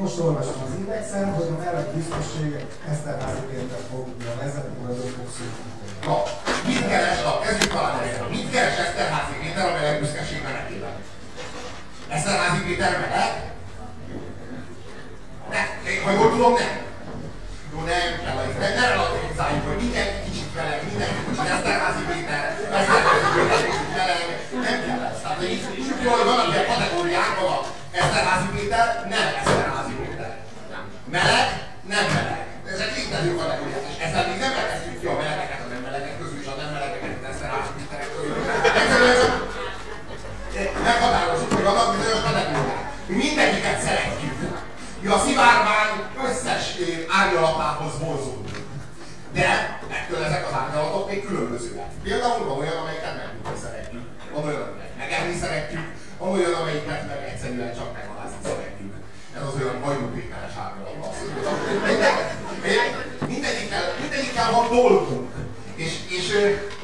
most olvasom az indexen, hogy a meleg biztosség Eszterházi Péter fogja vezetni, vagy ő fog szűkíteni. Na, mit keres a kezük talán Mit keres Eszterházi Péter a meleg büszkeség menetében? Eszterházi Péter meleg? Ne, ha jól tudom, nem. Jó, nem kell, ne, ne relativizáljuk, hogy minden kicsit meleg, minden kicsit Eszterházi Péter, Eszterházi Péter kicsit meleg, nem kell ez. Tehát, hogy így, jól vannak ilyen kategóriák, vannak Eszterházi Péter, nem Péter. Meleg, nem meleg. Ezek létező kategóriák, és ezzel még nem elkezdjük ki a melegeket a nem melegek közül, és a nem melegeket az Eszterházi Péterek közül. Egyszerűen meghatározzuk, hogy vannak bizonyos kategóriák. Mi mindegyiket szeretjük. Mi a szivárvány összes árnyalatához vonzódunk. De ettől ezek az árnyalatok még különbözőek. Például van olyan, amelyiket megmutni szeretjük. Van olyan, amelyiket megenni szeretjük. Van olyan, amelyiket meg egyszerűen csak Mindegyikkel, mindegyikkel van dolgunk. És, és,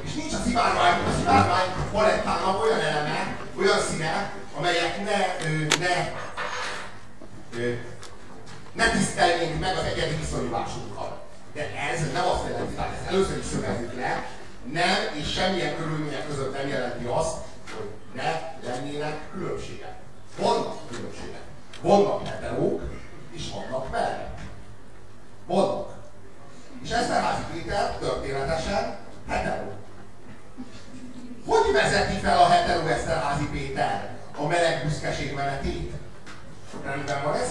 és nincs a szivárvány, a szivárvány palettának olyan eleme, olyan színe, amelyek ne, ne, ne tisztelnénk meg az egyedi viszonyulásunkat. De ez nem azt jelenti, tehát ezt először is szögezzük le, nem és semmilyen körülmények között nem jelenti azt, hogy ne lennének különbségek. Vannak különbségek. Vannak heterók, és vannak melegek. Vannak. És Eszterházi Péter történetesen heteró. Hogy vezeti fel a hetero Eszterházi Péter a meleg büszkeség menetét? Rendben van ez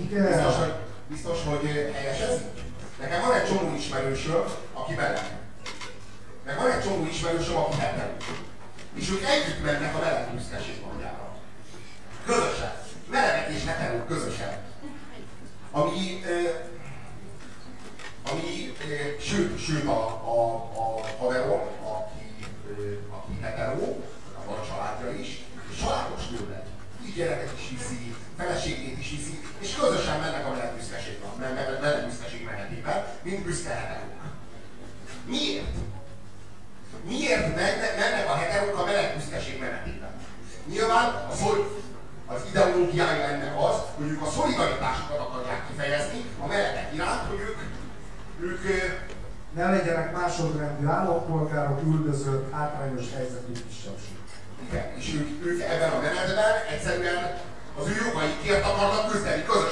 Igen. Biztos, hogy, biztos, hogy helyes ez Nekem van egy csomó ismerősöm, aki meleg. Meg van egy csomó ismerősöm, aki hetero. És ők együtt mennek a meleg büszkeség napjára. Közösen. Melegek és heterók közösen. Ami, ö, ami ö, sőt, sőt a, a, a haverom, hátrányos helyzetű kisebbség. Igen, és ők, ők ebben a menetben egyszerűen az ő jogaikért akarnak küzdeni közösen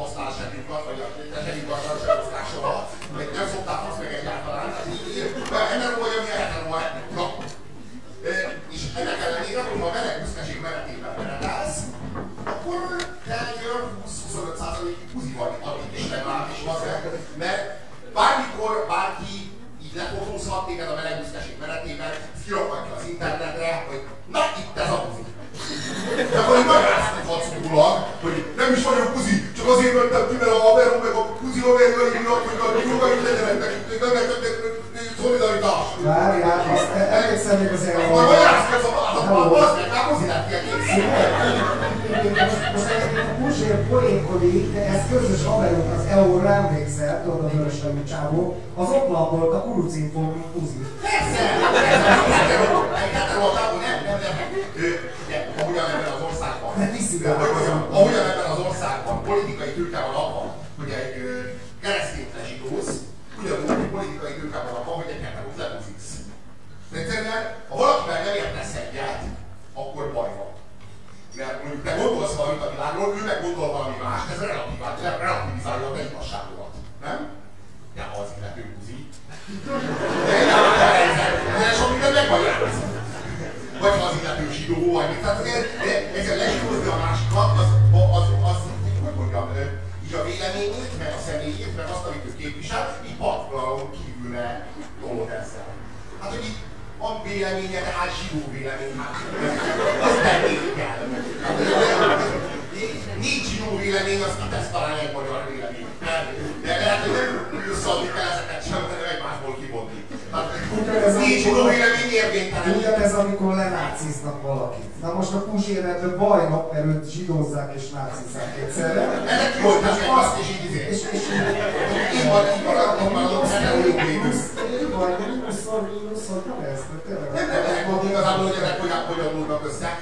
nem basztál semmikat, vagy a semmikat, sem basztál soha, meg nem szoktál fasz meg egyáltalán. Tehát így, így, de ez közös haverok az EU-ra emlékszel, tudod a vöröslemű csávó, az oklap volt a kurucinfó, mint Puzi. Persze! Így van, mínuszon, mínuszon, nem ez. Nem, nem, nem, nem, igazából, hogy ezek hogyan, hogyan múlnak össze.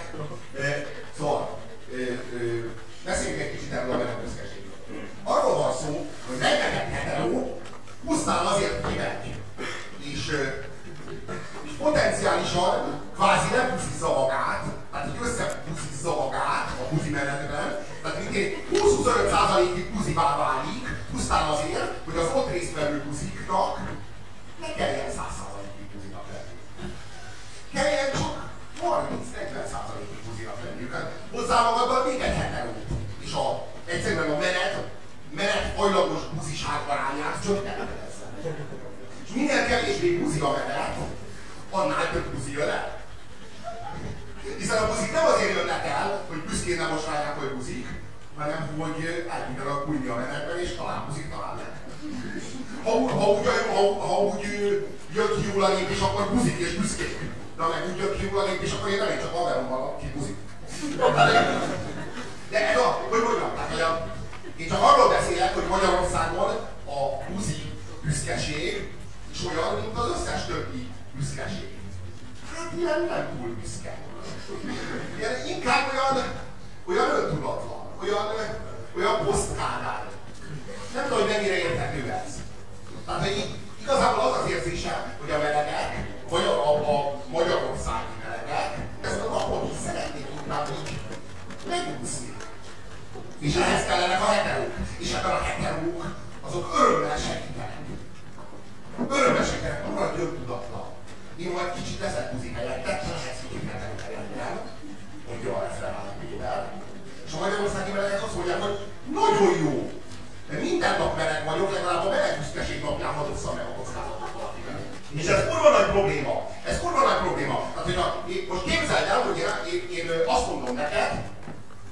Én, én, azt mondom neked,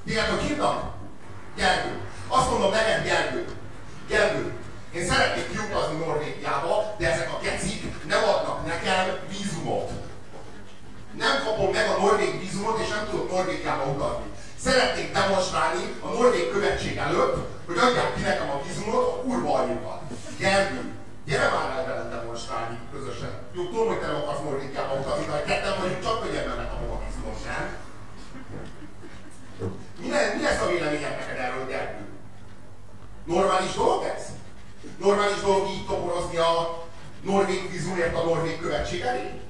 téged, hívnak? Gergő. Azt mondom neked, Gergő. Gergő. Én szeretnék kiutazni Norvégiába, de ezek a kecik nem adnak nekem vízumot. Nem kapom meg a norvég vízumot, és nem tudok Norvégiába utazni. Szeretnék demonstrálni a norvég követség előtt, hogy adják ki nekem a vízumot a kurva anyjukat. Gergő, gyere már el velem demonstrálni közösen. Jó, tudom, hogy te nem akarsz Norvégiába utazni, de ketten vagyunk, csak könnyebben megkapom a vízumot, nem? Mi, ne, mi lesz a véleményed neked erről, Gergő? Normális dolog ez? Normális dolog így toporozni a norvég vízumért a norvég követség elé?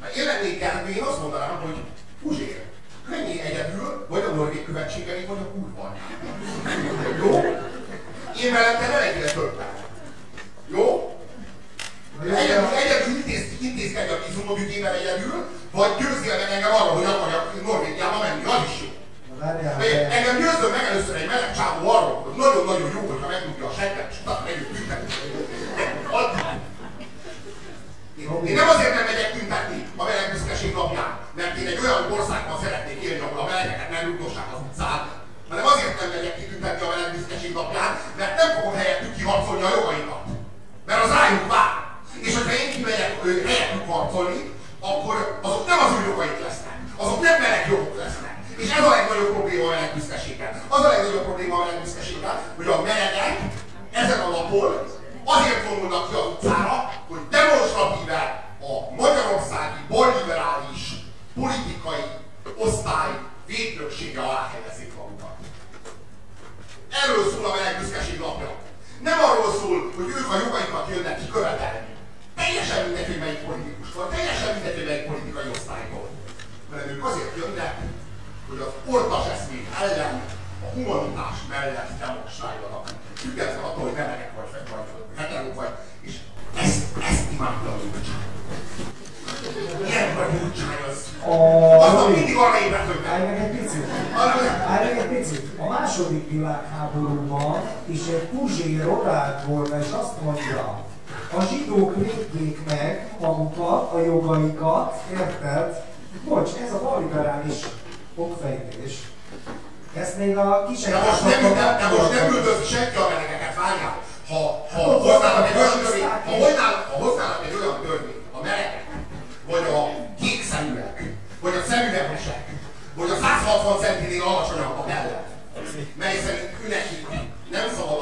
Ha én lennék Gergő, én azt mondanám, hogy Puzsér, menjél egyedül, vagy a norvég követség elé, vagy a kurva Jó? Én velem te ne legyél többen. Jó? Egyedül, egyedül intéz, intézkedj a vízumodügyével egyedül, vagy győzzél meg engem arra, hogy akarjak Norvégiába menni, az is. Engem győzzön meg először egy meleg csávó arról, hogy nagyon-nagyon jó, hogyha megdugja a segget, és utána megyünk tüntetni. Én nem azért nem megyek tüntetni a meleg büszkeség napján, mert én egy olyan országban szeretnék élni, ahol a melegeket nem rúgdossák az utcán, hanem azért nem megyek ki tüntetni a meleg büszkeség napján, mert nem fogom helyettük kiharcolni a jogaikat. Mert az rájuk vár. És hogyha én kimegyek helyettük harcolni, akkor azok nem az ő jogaik lesznek. Azok nem meleg jogok. És ez a legnagyobb probléma a meleg büszkeséggel. Az a legnagyobb probléma a meleg büszkeséggel, hogy a melegek ezen a napon azért vonulnak ki az utcára, hogy demonstratíve a magyarországi balliberális politikai osztály védnöksége alá helyezik magukat. Erről szól a meleg büszkeség napja. Nem arról szól, hogy ők a jogaikat jönnek ki követelni. Teljesen mindegy, hogy melyik politikustól, teljesen mindegy, hogy melyik politikai osztálytól. Mert ők azért jönnek, hogy az ortas eszmék ellen a humanitás mellett demonstráljanak. Függetlenül attól, hogy melegek vagy, vagy, vagy heterók vagy. És ezt, ezt imádta a Gyurcsány. Ilyen vagy Gyurcsány az. Aztán mindig arra ébredt, hogy Állj meg egy picit. Állj meg egy picit. A második világháborúban is egy Puzsér orált volna, és azt mondja, a zsidók védjék meg magukat, a jogaikat, érted? Bocs, ez a balliberális okfejtés. Ezt még a kis De most nem, nem, de most nem üldöz senki a melegeket, várjál. Ha, ha hoznának egy olyan törvényt, ha hoznának, ha hoznának egy olyan törvényt, a melegek, vagy a kék szeműek, vagy a szemüvegesek, vagy a 160 centinél alacsonyabbak ellen, mely szerint ő nekik nem szabad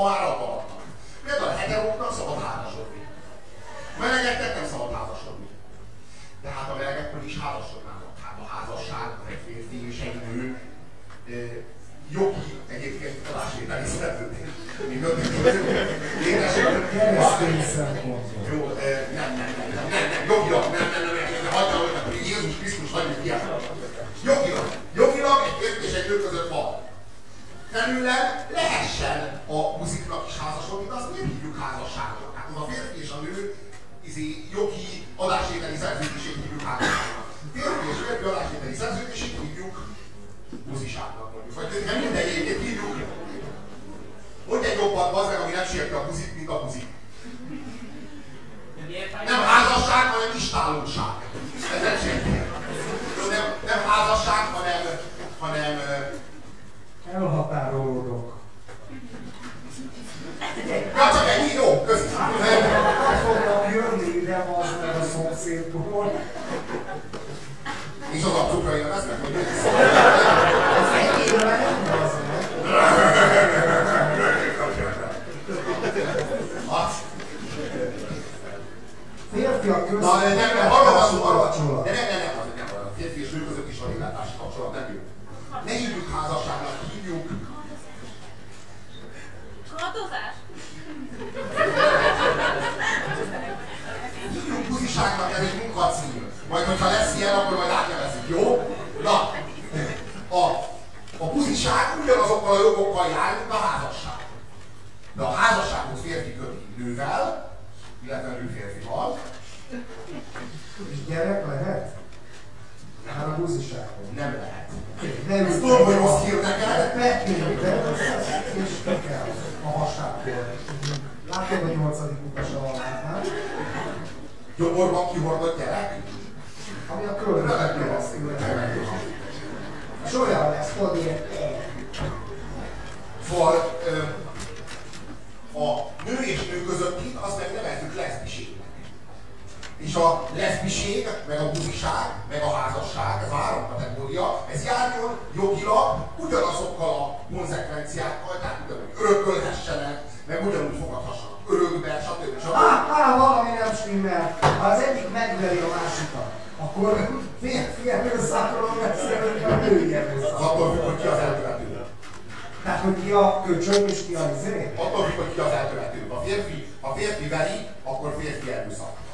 ma, adnak. Például a heteróknak szabad házasodni. A melegeknek nem szabad házasodni. De hát a melegekről is házasodnának. Hát a házasság, egy férfi és egy nő jogi egyébként adásvételi szerződés. Keresztény szempontból. Jó, nem, nem, nem, nem, nem, jogilag, nem, nem, nem, nem, hagyja, hogy Jézus Krisztus hagyjuk ki Jogilag, jogilag egy férfi és egy nő között van. Felülem lehessen a muziknak is házasodni, de azt miért hívjuk házasságnak? Hát az a férfi és a nő izé, jogi adásvételi szerződését hívjuk házasságnak. Férfi és férfi adásvételi szerződését hívjuk buziságnak mondjuk. Vagy nem minden egyébként hívjuk. Mondj egy jobban, az meg, ami nem sérti a buzit, mint a buzik. Nem házasság, hanem istálóság. Ez nem sérti. Nem, nem házasság, hanem, hanem Elhatárolódok.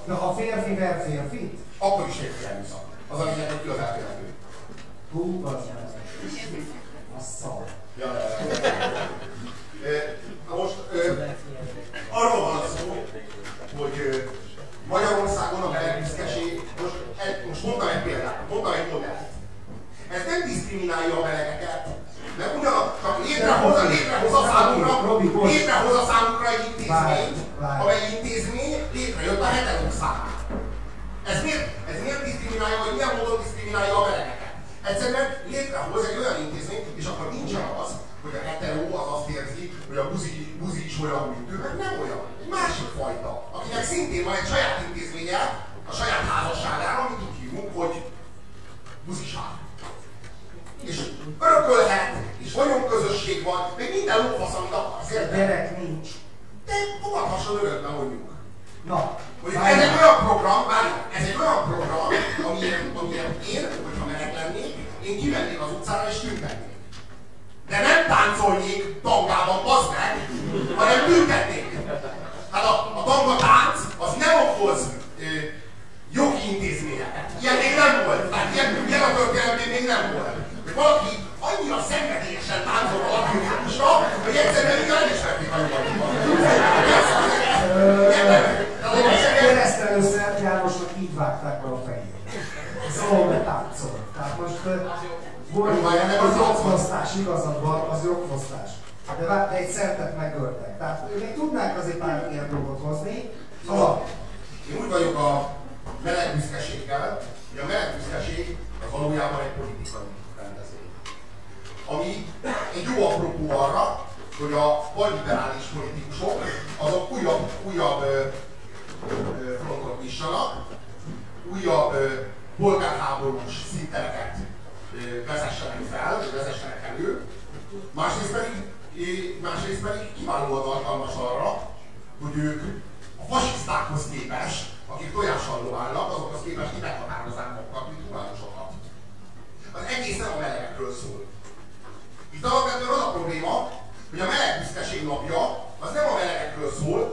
Na, ha férfi ver férfit? Akkor is férfi erőszak. Az a lényeg, hogy ki az elkövető. Hú, az meg. A szar. Ja, Na most arról van szó, hogy Magyarországon a melegbüszkeség, most, egy, most mondtam egy példát, mondtam egy modellt. Ez nem diszkriminálja a melegeket, mert ugyanaz, csak létrehoz, létrehoz a bocs. létrehoz a számunkra egy intézményt, hogy a meleg büszkeség napja az nem a melegekről szól,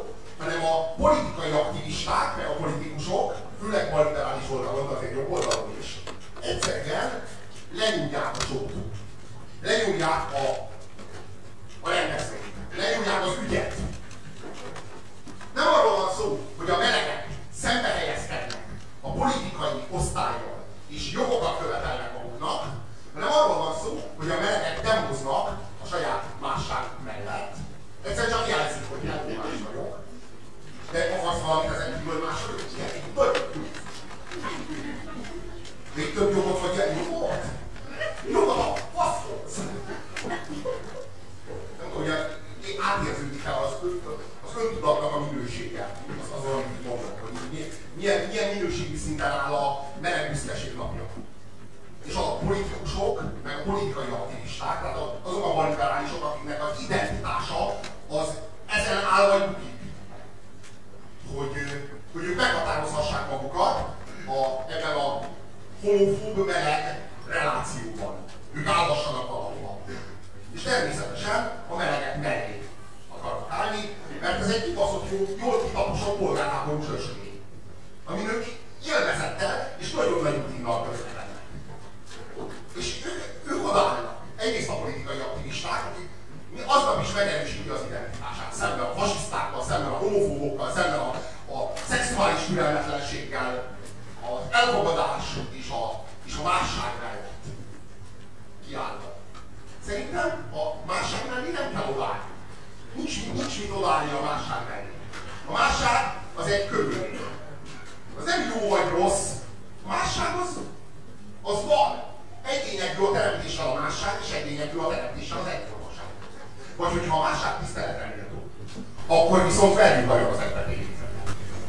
akkor viszont velünk a az ember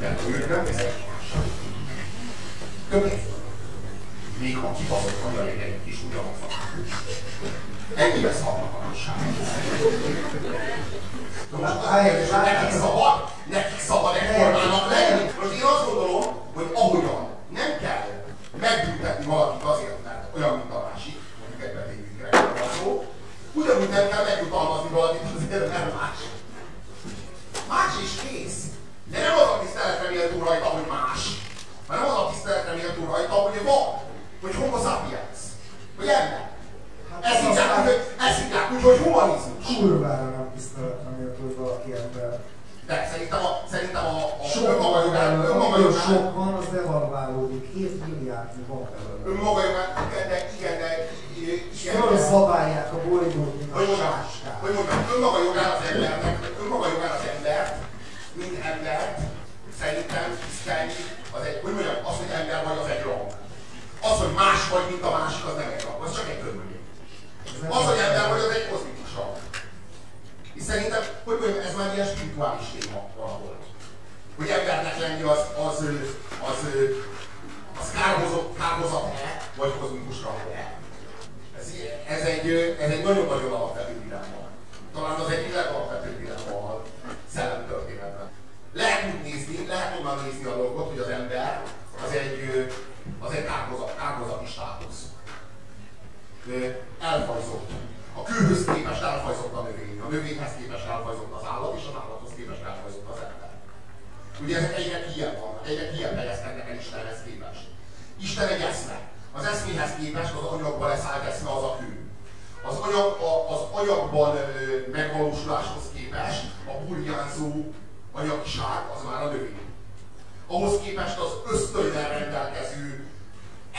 Nem tudjuk, nem nézek. Még a kibaszott magyar jegyeink is ugyanaz van. Ennyi lesz a hallgatosság. Nekik szabad, nekik szabad egy formának lenni.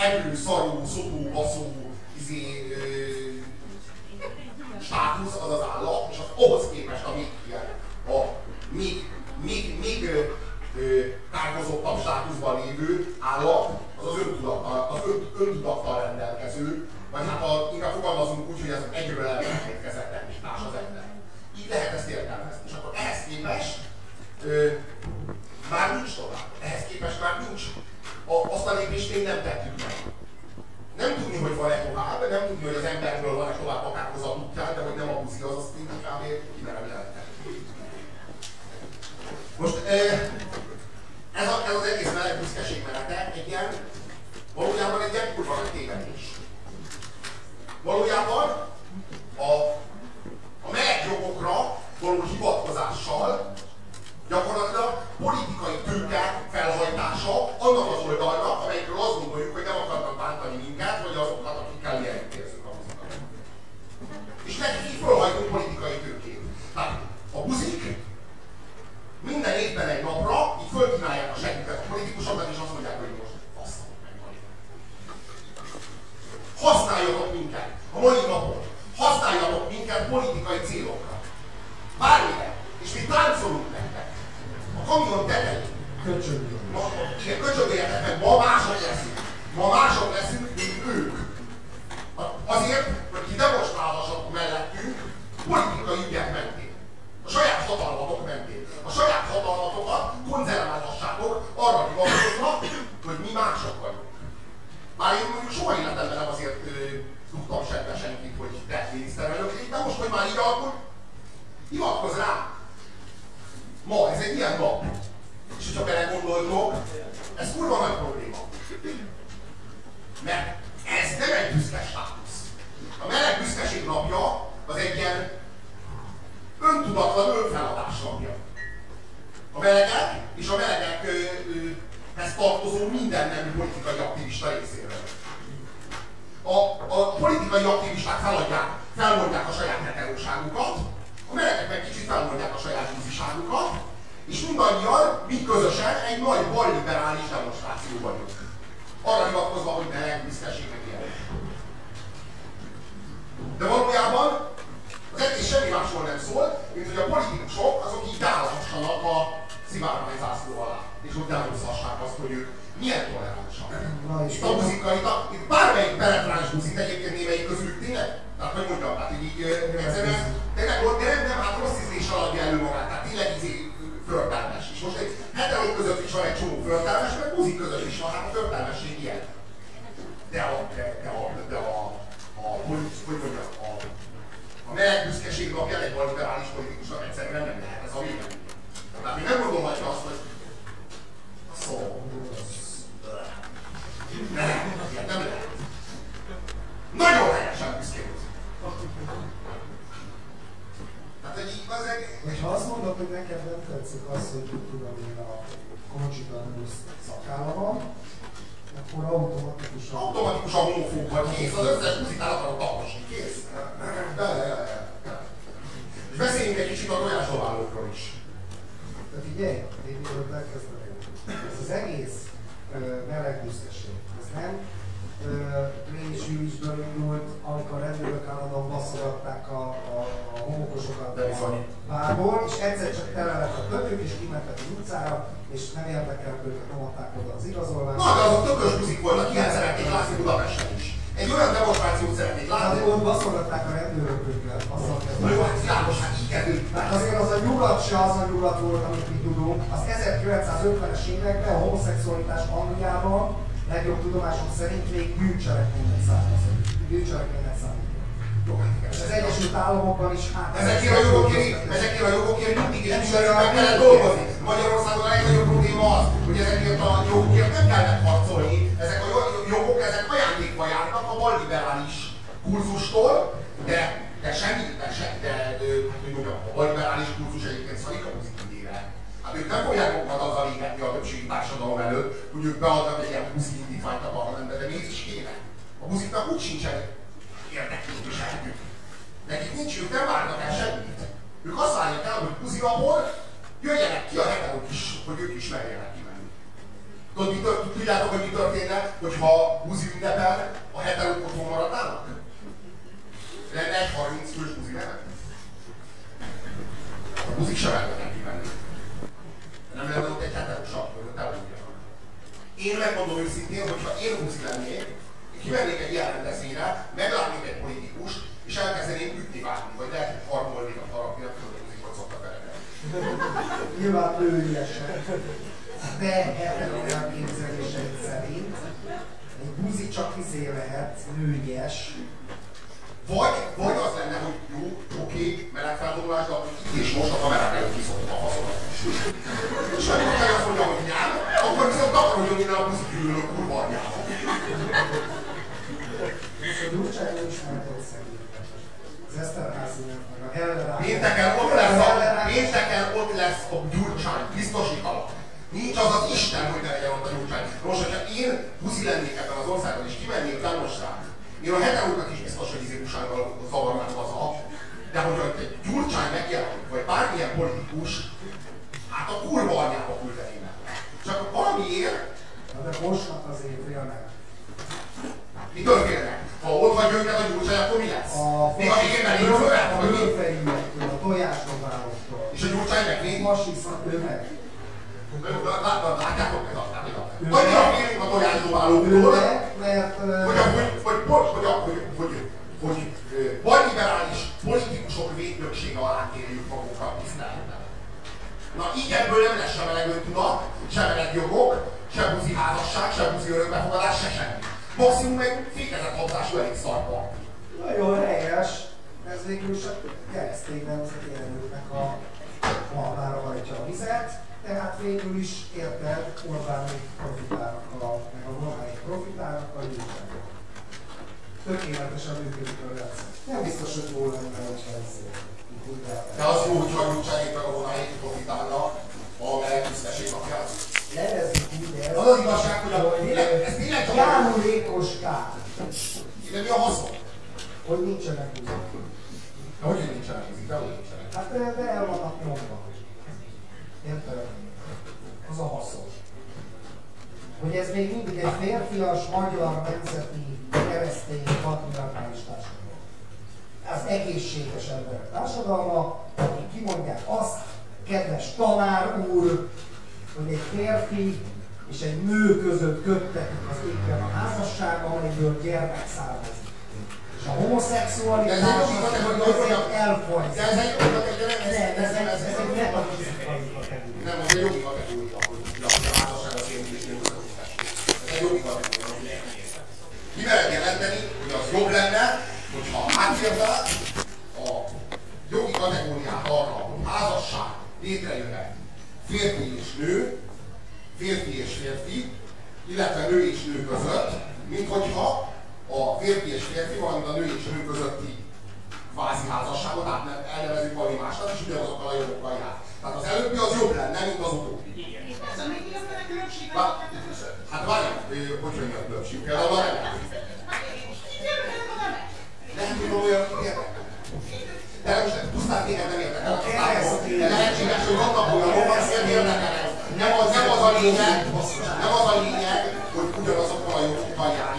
elő, szarú, szopó, baszó, izé, ö, státusz az az állam, és az ahhoz nyugat se az a nyugat volt, amit mi tudunk. Az 1950-es években a homoszexualitás Angliában legjobb tudomásom szerint még bűncselekménynek származott. Bűncselekménynek számított. És az Egyesült Államokban is hát... Ezekért a jogokért, ezekért a jogokért mindig és mindenütt meg kellett dolgozni. Magyarországon a legnagyobb probléma az, hogy ezekért a jogokért nem kellett harcolni. Ezek a jogok, ezek ajándékba járnak a balliberális kurzustól, de, de semmi, de, se, de, de, hát, hogy mondjam, a balliberális kurzus egyébként ők nem fogják magukat azzal égetni a többségi társadalom előtt, hogy ők beadnak egy ilyen buzi indítványt a parlamentbe, de mégis kéne. A buziknak úgy sincsen érdekképviseletük. Nekik nincs, ők nem várnak el semmit. Ők azt várják el, hogy buzi napon jöjjenek ki a heterok is, hogy ők is merjenek kimenni. Tudod, mi tört, tudjátok, hogy mi történne, hogyha buzi ünnepel, a heterok otthon maradnának? Lenne egy 30 fős buzi nevet? A buzik sem mernek kimenni. Nem lenne ott egy heteros hogy ott elmondjanak. Én megmondom őszintén, hogyha én buzi lennék, kimennék egy ilyen rendezvényre, meglátnék egy politikust, és elkezdeném ütni vágni, vagy lehet, hogy harmolni a harapni, nem tudom, hogy hogy szoktak eredni. Nyilván lőjesen. De ebben a elképzeléseid szerint egy buzi csak izé lehet, nőies, vagy, vagy az lenne, hogy jó, oké, meleg felvonulás, de és most a kamerák előtt kiszoktuk a faszomat. És amikor azt mondja, hogy nem, akkor viszont takarodjon innen a különő kurva anyjába. Pénteken ott lesz a, pénteken ott lesz a gyurcsány, biztosítalak. Nincs az az Isten, hogy ne legyen ott a gyurcsány. Most, hogyha én buzi lennék ebben az országban, és kimennék demonstrálni, én a heterókat is biztos, hogy izékusággal zavarnám haza, de hogy egy gyurcsány megjelenik, vagy bármilyen politikus, hát a kurva anyába küldeném el. Csak valamiért... Na de mostnak azért félnek. Mitől félnek? Ha ott vagy őket a gyurcsány, akkor mi lesz? A Még a végén így föl, a vagy mi? a tojásrovároktól. És a gyurcsány meg még? Fasiszat ő meg. Látjátok félünk a tojásdobálóktól, mert... hogy, hogy, így ebből nem lesz sem meleg öntudat, sem meleg jogok, sem buzi házasság, sem buzi örökbefogadás, se semmi. Maximum egy fékezett hatású elég szarpa. Nagyon helyes. Ez végül is a keresztény nemzeti erőknek a malmára hajtja a vizet. Tehát végül is érted, Orbánék profitálnak a, meg a Orbánék profitálnak a gyűjtők. Tökéletesen működik a rendszer. Nem biztos, hogy jól lenne, hogyha ez De az jó, hogy a gyurcsánék meg a vonáék profitálnak a meleg tisztesség napján. Nevezzük ez Az az igazság, hogy a, tényleg, ez tényleg csak járulékos kár, De mi a haszon? hogy nincsenek húzók. De hogy nincsenek buzik? De hogy nincsenek? Hát de el vannak nyomva. Érted? Az a haszon. Hogy ez még mindig egy férfias, magyar, nemzeti, keresztény, patriarchális társadalom. Az egészséges ember társadalma, akik kimondják azt, kedves tanár úr, hogy egy férfi és egy nő között köttetik az éppen a házasság, amelyből gyermek származik. És a homoszexualitás ez egy kategória, elfogy. De ez egy jogi kategória, Nem, ez egy, ez egy metafizikai kategória. Nem, az egy jogi kategória, hogy a házasság az én is Ez egy jogi kategória. Ki lehet jelenteni, hogy az jobb lenne, hogyha átérve a jogi kategóriát arra, hogy házasság létrejöhet férfi és nő, férfi és férfi, illetve nő és nő között, mint hogyha a férfi és férfi, valamint a nő és nő közötti kvázi házasságot át elnevezik valami másnak, és ugyanazokkal a jogokkal jár. Tehát az előbbi az jobb lenne, mint az utóbbi. Vá- Hát várjál, ö, hogy jön a különbség? Például a remek. Nem tudom. De most pusztán téged nem érdekel. De lehetséges, hogy vannak olyanok, akik érdekelnek. Nem az, nem az a lényeg, nem az a lényeg, hogy ugyanazokkal a jogokkal járjon,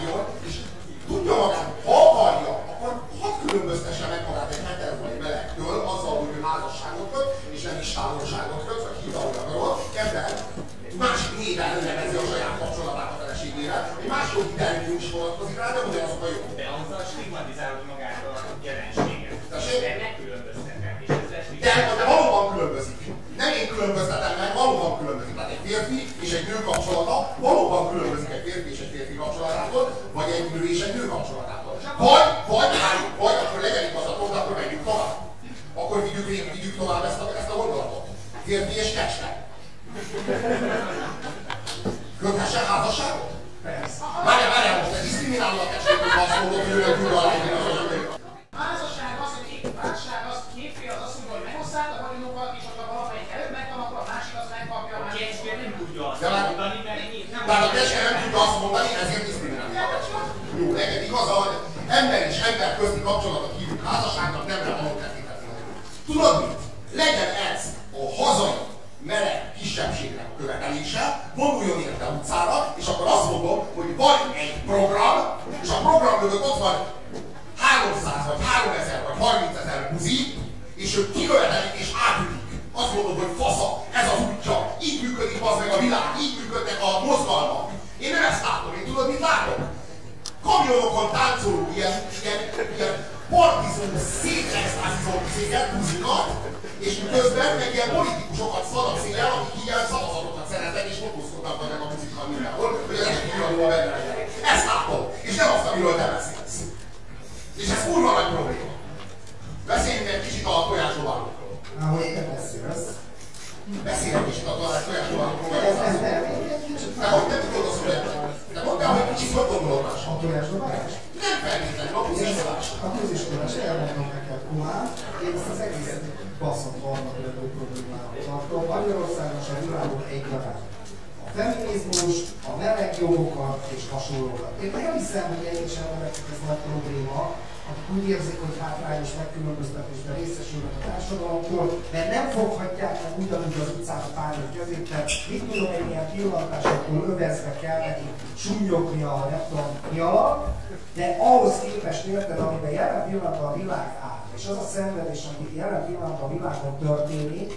Jogou fora o. hiszem, hogy egyes embereknek ez nagy probléma, akik úgy érzik, hogy hátrányos megkülönböztetésben részesülnek a társadalomtól, mert nem foghatják meg ugyanúgy az utcán a párjuk kezét, mert mit tudom én ilyen pillantásoktól övezve kell nekik sunnyogni a nem tudom mi alatt, de ahhoz képest érted, amiben jelen pillanatban a világ áll, és az a szenvedés, ami jelen pillanatban a világon történik,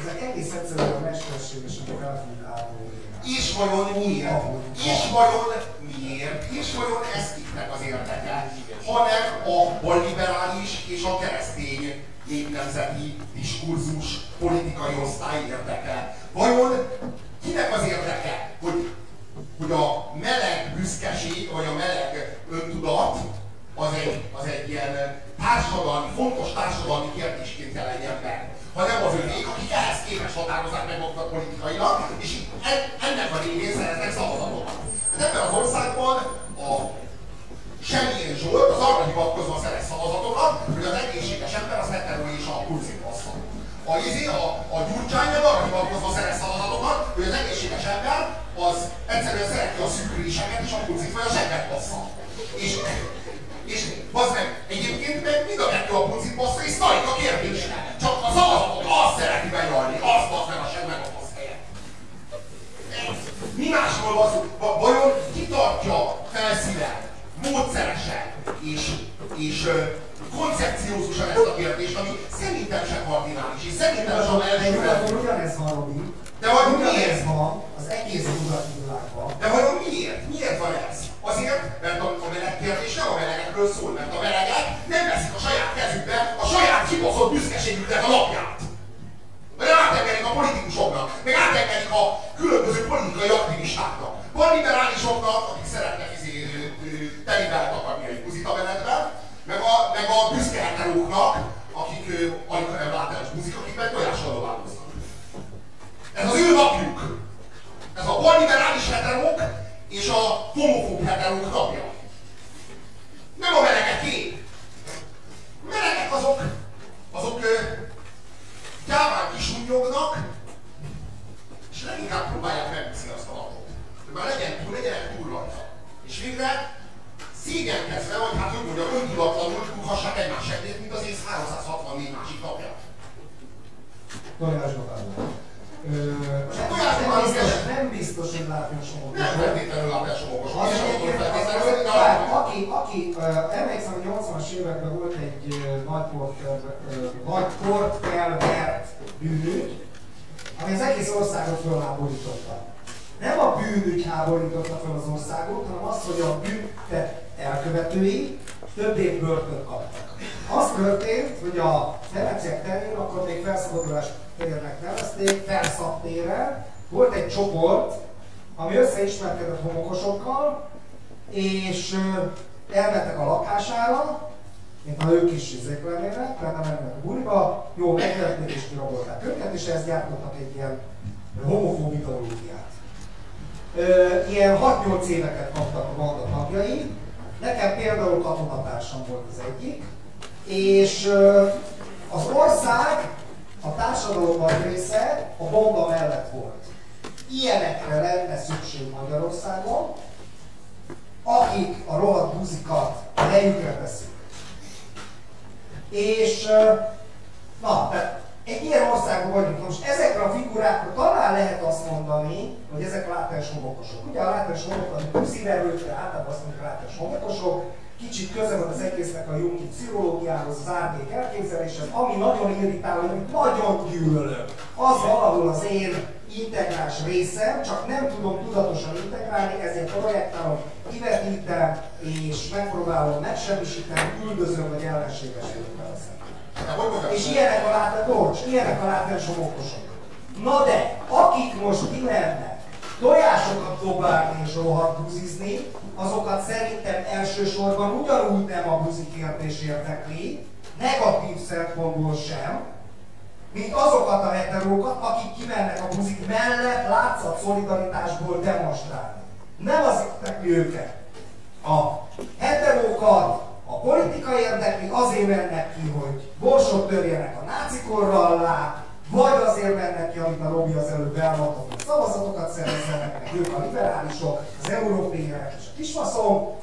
ezek egész egyszerűen mesterségesen felfújáló És vajon miért? És vajon miért? És vajon ez kiknek az érdeke? Hanem a balliberális és a keresztény népnemzeti diskurzus politikai osztály érdeke. Vajon kinek az érdeke, hogy, hogy a meleg büszkeség, vagy a meleg öntudat az egy, az egy ilyen társadalmi, fontos társadalmi kérdésként jelenjen meg, hanem az övék, akik ehhez képest határozzák meg magukat politikailag, és en- ennek a révén szereznek szavazatokat. Hát Ebben az országban a Semmilyen Zsolt az arra hivatkozva szerez szavazatokat, hogy az egészséges ember az hetero és a kurcit bassza. A, izé, a, a Gyurcsány meg arra hivatkozva szerez szavazatokat, hogy az egészséges ember az egyszerűen szereti a szűküléseket és a kurcit vagy a zsebet bassza. És, és bazd meg, egyébként meg mind a kettő a pucit bassza, és szalik a kérdésre. Csak a szavazatot azt szereti benyalni, azt basz meg a sem meg a basz helyet. Mi másról? Va- Vajon ki tartja felszínen, módszeresen és, és koncepciózusan ezt a kérdést, ami szerintem sem kardinális, és szerintem sem De első nyugaton ugyanez van, Robi. De ugyanez miért? van az egész nyugati világban. De vajon büszkeségüknek a napját. Hanem átengedik a politikusoknak, meg átengedik a különböző politikai aktivistáknak. Van liberálisoknak, akik szeretnek izé, telivel takarni egy buzit a menetben, meg a, meg a büszke heteróknak, akik alig nem látásos buzik, akik meg tojással dolgoznak. Ez az ő napjuk. Ez a balliberális heterók és a homofób heterók napja. Öntudatlanul rúghassák egymás segét, mint az ész 364 másik napja. Tojásdobáló. Ö, a tojásdobáló nem biztos, kell- nem biztos, hogy látni a somogos. Nem feltétlenül várj, a- aki, aki, uh, emlékszem, hogy 80-as években volt egy nagy port, uh, nagy port elvert bűnügy, ami az egész országot fölháborította. Nem a bűnügy háborította fel az országot, hanem az, hogy a bűntet elkövetői több év börtön kaptak. Az történt, hogy a Ferenciek terén, akkor még felszabadulás térnek nevezték, felszabtéren, volt egy csoport, ami összeismerkedett homokosokkal, és elmentek a lakására, mint ha ők is izék lennének, nem mennek a buliba, jó, megvették és kirabolták őket, és ezt gyártottak egy ilyen homofób ideológiát. Ilyen 6-8 éveket kaptak a banda tagjai, nekem például katonatársam volt az egyik, és az ország, a társadalom nagy része a bomba mellett volt. Ilyenekre lenne szükség Magyarországon, akik a rohadt buzikat helyükre veszik. És na, tehát egy ilyen országban vagyunk. Most ezekre a figurákra talán lehet azt mondani, hogy ezek látás homokosok. Ugye a látás homokok, a buziverőkre általában azt mondjuk látás homokosok, kicsit köze van az egésznek a jungi pszichológiához, az árnyék elképzeléshez, ami nagyon irritáló, amit nagyon gyűlölök. Az valahol az én integrás részem, csak nem tudom tudatosan integrálni, ezért projektálom, kivetítem, és megpróbálom megsemmisíteni, üldözöm, vagy ellenséges És ilyenek a láthatók, ilyenek a látások okosok. Na de, akik most kimennek tojásokat dobálni és rohadt buzizni, azokat szerintem elsősorban ugyanúgy nem a buzi kérdés érdekli, negatív szempontból sem, mint azokat a heterókat, akik kimennek a buzik mellett látszat szolidaritásból demonstrálni. Nem az érdekli őket. A heterókat a politika érdekli, azért mennek ki, hogy borsot törjenek a nácikorra alá, vagy azért mennek ki, amit a Robi az előbb elmondott, hogy szavazatokat szerezzenek, meg ők a liberálisok, az európaiak és a kisfaszom,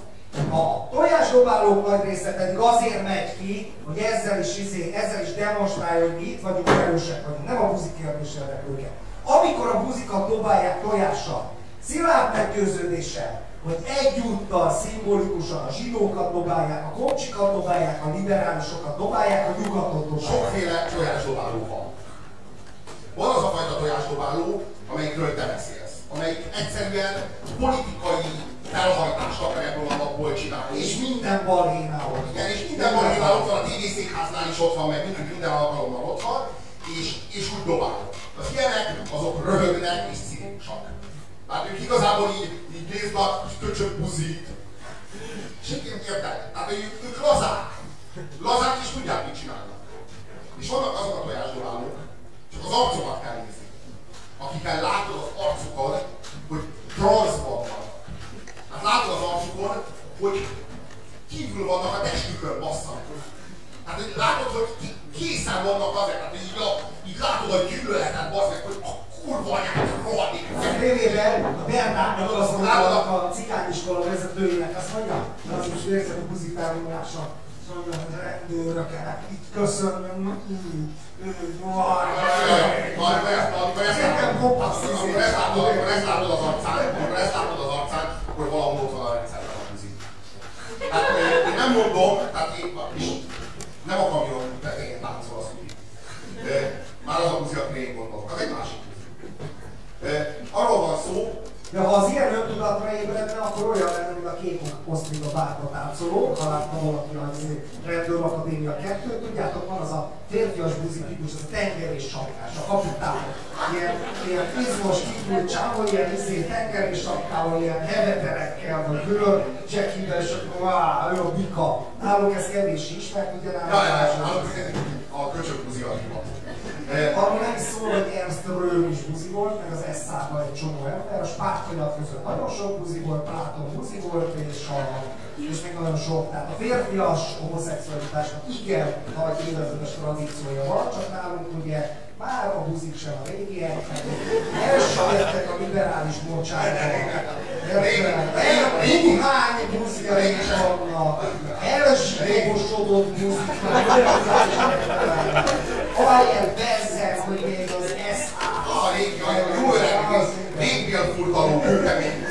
a tojásdobálók nagy része pedig azért megy ki, hogy ezzel is, izé, ezzel is demonstrálja, hogy mi itt vagyunk, erősek vagyunk, nem a buzi kérdés őket. Amikor a buzikat dobálják tojással, szilárd meggyőződéssel, hogy egyúttal szimbolikusan a zsidókat dobálják, a komcsikat dobálják, a liberálisokat dobálják, a nyugatot dobálják. Sokféle tojásdobáló van. Van az a fajta tojásdobáló, amelyikről te beszélsz, amelyik egyszerűen politikai felhajtást akar ebből a napból csinálni. És minden balhénál Igen, és minden balhénál ott van, a TV székháznál is ott van, meg minden, minden alkalommal ott van, és, és úgy dobál. Az ilyenek, azok röhögnek és. Tehát ők igazából így, így néznek, a köcsög buzít. És érted? Tehát ők, ők lazák. Lazák is tudják, mit csinálnak. És vannak azok a tojásdobálók, csak az arcokat kell nézni. Akikkel látod az arcukat, hogy transzban van Hát látod az arcukon, hogy kívül vannak a testükön, basszanak. Hát hogy látod, hogy készen vannak azért, hát így, így látod a gyűlöletet, basszak, hogy a kurva anyát rohadik. A tévében a Bernátnak azt mondta a cigániskola vezetőjének, azt mondja, az is érzed a buzitálódása, azt mondja, hogy rendőröket, itt köszönöm, Amikor ezt látod az arcán, amikor ezt látod az arcán, akkor valahol ott van a rendszerben a buzi. Hát én nem mondom, tehát én, és nem a kamion tetején táncol az úgy. Már az a buzi, akire én gondolok, az egy másik buzi. Arról van szó, Ja, ha az ilyen öntudatra ébredne, akkor olyan lenne, mint a két osztriga bárba táncoló, ha látta valaki az Rendőr Akadémia 2 tudjátok, van az a férfias buzi típus, az a tengerés sapkás, a kapitán. Ilyen, ilyen izmos kifújt csávó, ilyen izé, tengerés sapkával, ilyen heveterekkel, vagy bőr, jackivel, és akkor váá, ő a bika. Nálunk ez kevés ismert, ugye nálunk. Ja, ja, ja, a köcsök buzi a arról nem szól, hogy Ernst Röhm is buzi volt, meg az Esszában egy csomó ember, a spártfilat között nagyon sok buzi volt, Platon buzi volt, és, a, és még nagyon sok. Tehát a férfias homoszexualitásnak igen nagy évezredes tradíciója van, csak nálunk ugye már a buzik sem a régiek, elsajáttek a liberális bocsánat. Néhány buzjaink vannak, elzsírósodott buziknak, ahelyett bezzel, hogy még az SH. A régi, a jó öreg, régbél furtaló, kőkemény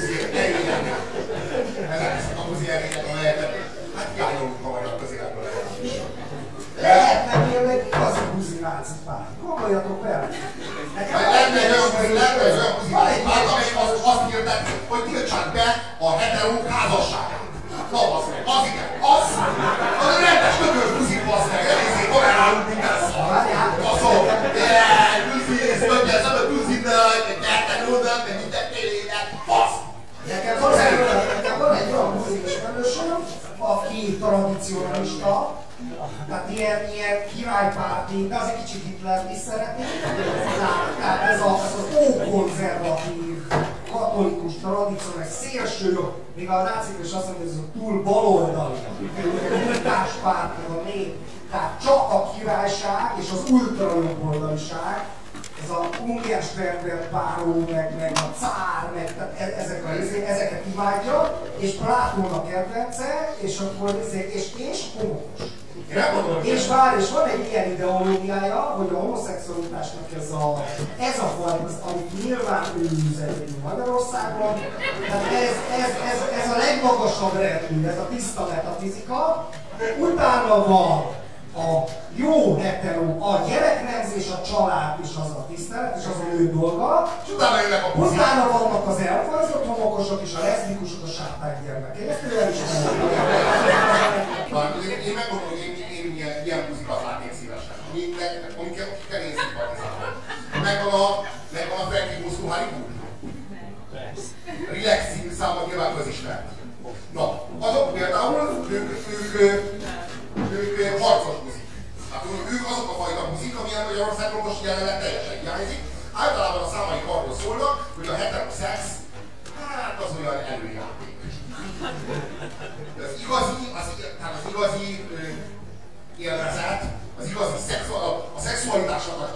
is azt mondja, hogy ez a túl baloldali, munkáspárti, a nép. Tehát csak a királyság és az ultra jobboldaliság, ez a Ungersternberg páró, meg, meg a cár, meg tehát e- ezek a, ezeket imádja, és Plátón a kedvence, és akkor és, és homokos. És vár, és van egy ilyen ideológiája, hogy a homoszexualitásnak ez a, ez a fajta, amit nyilván ő üzeti Magyarországon, tehát ez, ez, ez, ez legmagasabb rendű, ez a tiszta metafizika, utána van a jó hetero, a gyereknemzés, a család és az a tisztelet, és az a ő dolga. És utána jönnek a Utána vannak az elfajzott homokosok és a leszbikusok a sátán gyermekek. Ezt ő el is Én megmondom, hogy én, én ilyen, ilyen muzikát látnék szívesen. Amikkel, amikkel én szimpatizálok. Megvan a, megvan a Frankie Muszkó Hollywood. Relax című száma nyilván közismert. Ők, ők, harcos muzik. Hát ők azok a fajta muzik, amilyen Magyarországon most jelenleg teljesen hiányzik. Általában a számaik arról szólnak, hogy a heteroszex, hát az olyan előjáték. Az igazi, az, tehát az igazi élvezet, az igazi szexual, a szexualitásnak, a,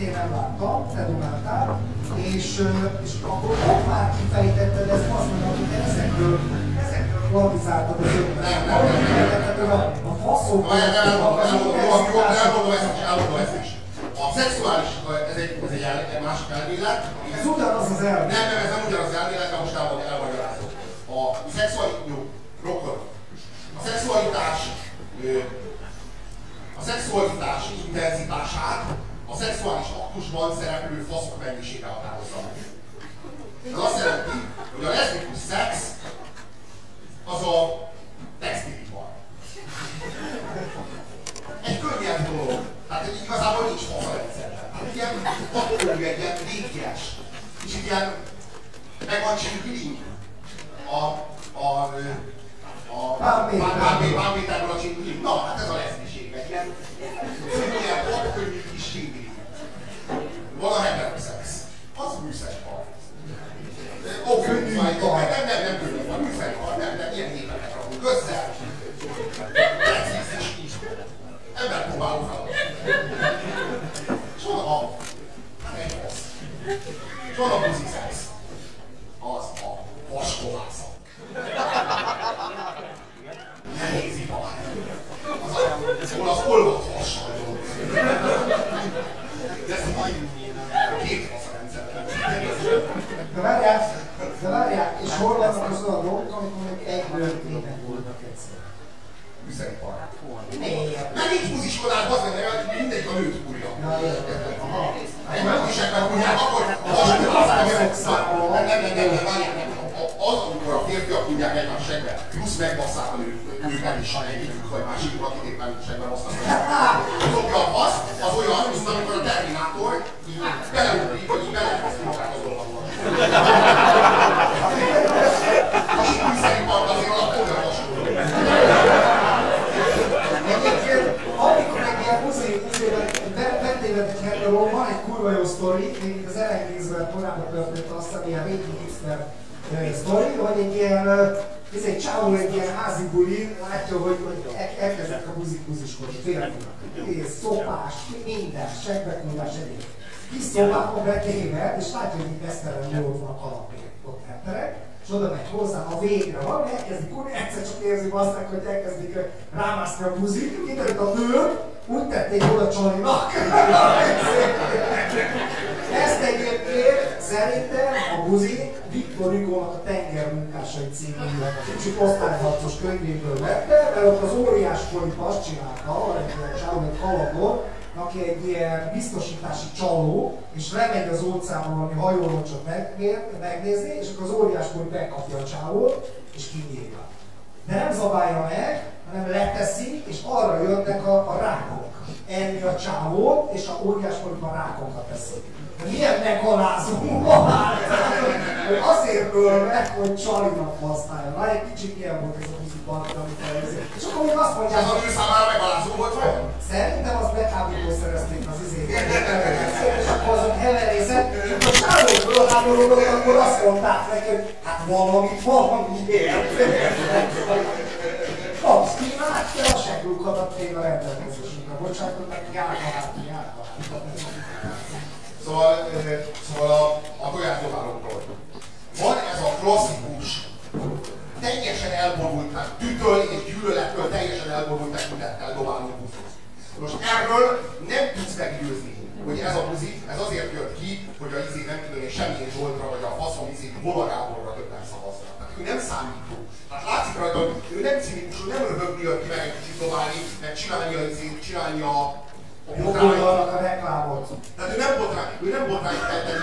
én nem láttam, te dumáltál, és, és akkor meg van csinkling. A, a, a, pár méterből a csinkling. Na, hát ez a leszbiség. Egy ilyen, ilyen vakörű kis csinkling. Van a heteroszex. Az műszerfal. Ó, könnyű nem, nem, nem, nem könnyű van, műszerfal, nem, nem, ilyen népeket rakunk össze. Így. Ember próbálunk fel. És van a... Hát egy az. És van a buzi szex. Az a vaskolászat. Nehéz ipar. Az a, ahol az olvat vassal dolgozik. De ez két. De várjál, de várjál, és hol vannak az olyan dolgok, amikor még egy bőrtények voltak egyszer? Műszeripar. Miért? Meg nincs buziskodás, az meg mindegy a nőt kúrja. Na, értem. Aha. Egy megviselben kúrják, akkor a vaskolászat nem, nem, nem, nem, nem, várjál, nem. Az, amikor a férfiak kúrják egymás segbe, plusz megbasszák a nőt, nőket is, egyikük vagy másikuk, akik éppen segbe basznak. Szokja a fasz, az olyan, mint amikor a Terminátor így beleugrik, vagy így belekezdi magát az olvadba. A sikúj szerint azért alapból olyan hasonló. Egyébként, amikor egy ilyen buzi, buziben betéved egy heteró, van korábban történt azt hiszem ilyen régi hipster sztori, hogy egy ilyen, ez egy csávó egy ilyen házi buli, látja, hogy, hogy elkezdett a buzik buziskodni, tényleg, szopás, minden, segbekúrás, egyéb. Kis szobában betéve, és látja, hogy itt esztelen jól van a kalapért, ott elterek, és oda megy hozzá, a végre van, elkezdik kurni, egyszer csak érzi aztán, hogy elkezdik rámászni a buzik, kiderült a nő, úgy tették oda Csalinak. Ezt egyébként szerintem a buzi Viktor Hugo-nak a Tengermunkásai című kicsit osztályharcos könyvéből vette, mert ott az óriás folyt azt csinálta, ilyen csávó, egy kalapot, aki egy ilyen biztosítási csaló, és lemegy az óceánban valami hajórocsot megnézni, és akkor az óriás folyt bekapja a csávót, és kinyírja. De nem zabálja meg, hanem leteszi, és arra jönnek a, a rákok. Enni a csávót, és a óriás folytban rákokat teszik milyen megalázó hogy azért öl meg, hogy Csalinak használja. Na, egy kicsit ilyen volt ez a muzikant, amit elérzik. És akkor még azt mondják, hogy... Ez a számára megalázó volt vagy? Szerintem az bekábítószerezték az izét. És akkor azon heverészet, és akkor Csálók fölháborodott, akkor azt mondták neki, hogy hát valamit valamiért. Kapsz ki, hát te a seglukadat még a rendelkezésünkre. Bocsánatot, meg járva hát, járva hát. Szóval, szóval a, a tojásdobálókról. Van ez a klasszikus, teljesen elborult, tehát tütől és gyűlölettől teljesen elborult tekintettel dobáló buszhoz. Most erről nem tudsz meggyőzni, hogy ez a buzi, ez azért jött ki, hogy a izé nem tudom én semmilyen Zsoltra, vagy a faszom izé Vola Gáborra többen szavaznak. Tehát ő nem számító. Tehát látszik rajta, hogy ő nem cinikus, ő nem röhögni jött ki meg egy kicsit dobálni, meg csinálni a, csinálni a Jogoldalnak a reklámot. Tehát ő nem botrány, ő nem botrány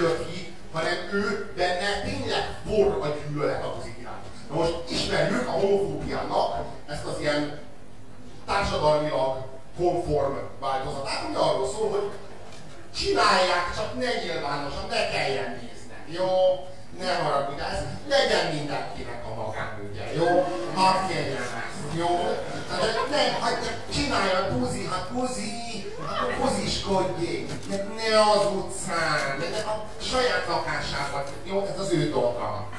jött ki, hanem ő benne tényleg vor a gyűlölet a mozik iránt. Na most ismerjük a homofóbiának ezt az ilyen társadalmilag konform változatát, ami arról szól, hogy csinálják, csak ne nyilvánosan, ne kelljen nézni. Jó? Ne haragudj, ez legyen mindenkinek a magánügye, jó? Hadd kérjen ezt, jó? Tehát ne, hát csinálja, Puzi, hát Puzi, akkor hoziskodjék, ne az utcán, ne a saját lakásában. Jó, ez az ő dolga.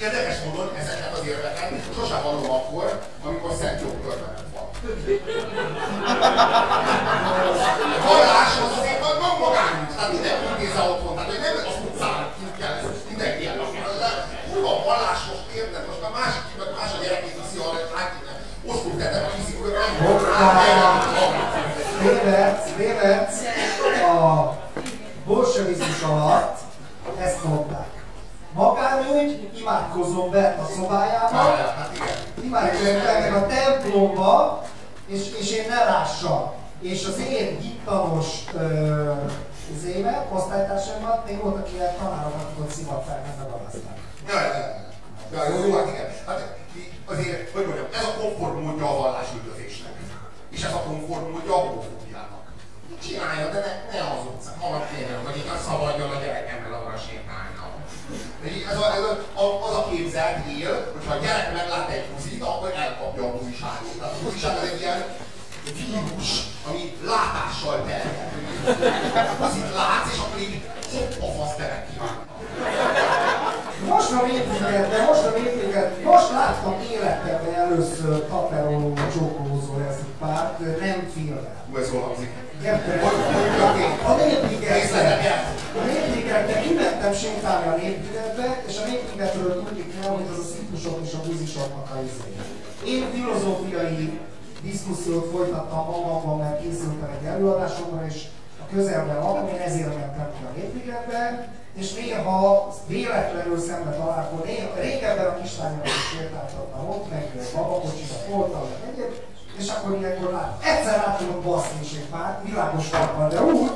Érdekes módon ezeket az érveket sosem hallom akkor, amikor szent jogkörbelet van. Folytattam magamban, mert készültem egy előadásomra, és a közelben lakom, én ezért mentem ki a népligetbe, és néha véletlenül szembe találkozom. Én régebben a kislányomat is sétáltattam ott, meg babakocsiba voltam, meg egyéb, és akkor ilyenkor lát, egyszer rá tudok baszni is egy pár, világos van, de úgy,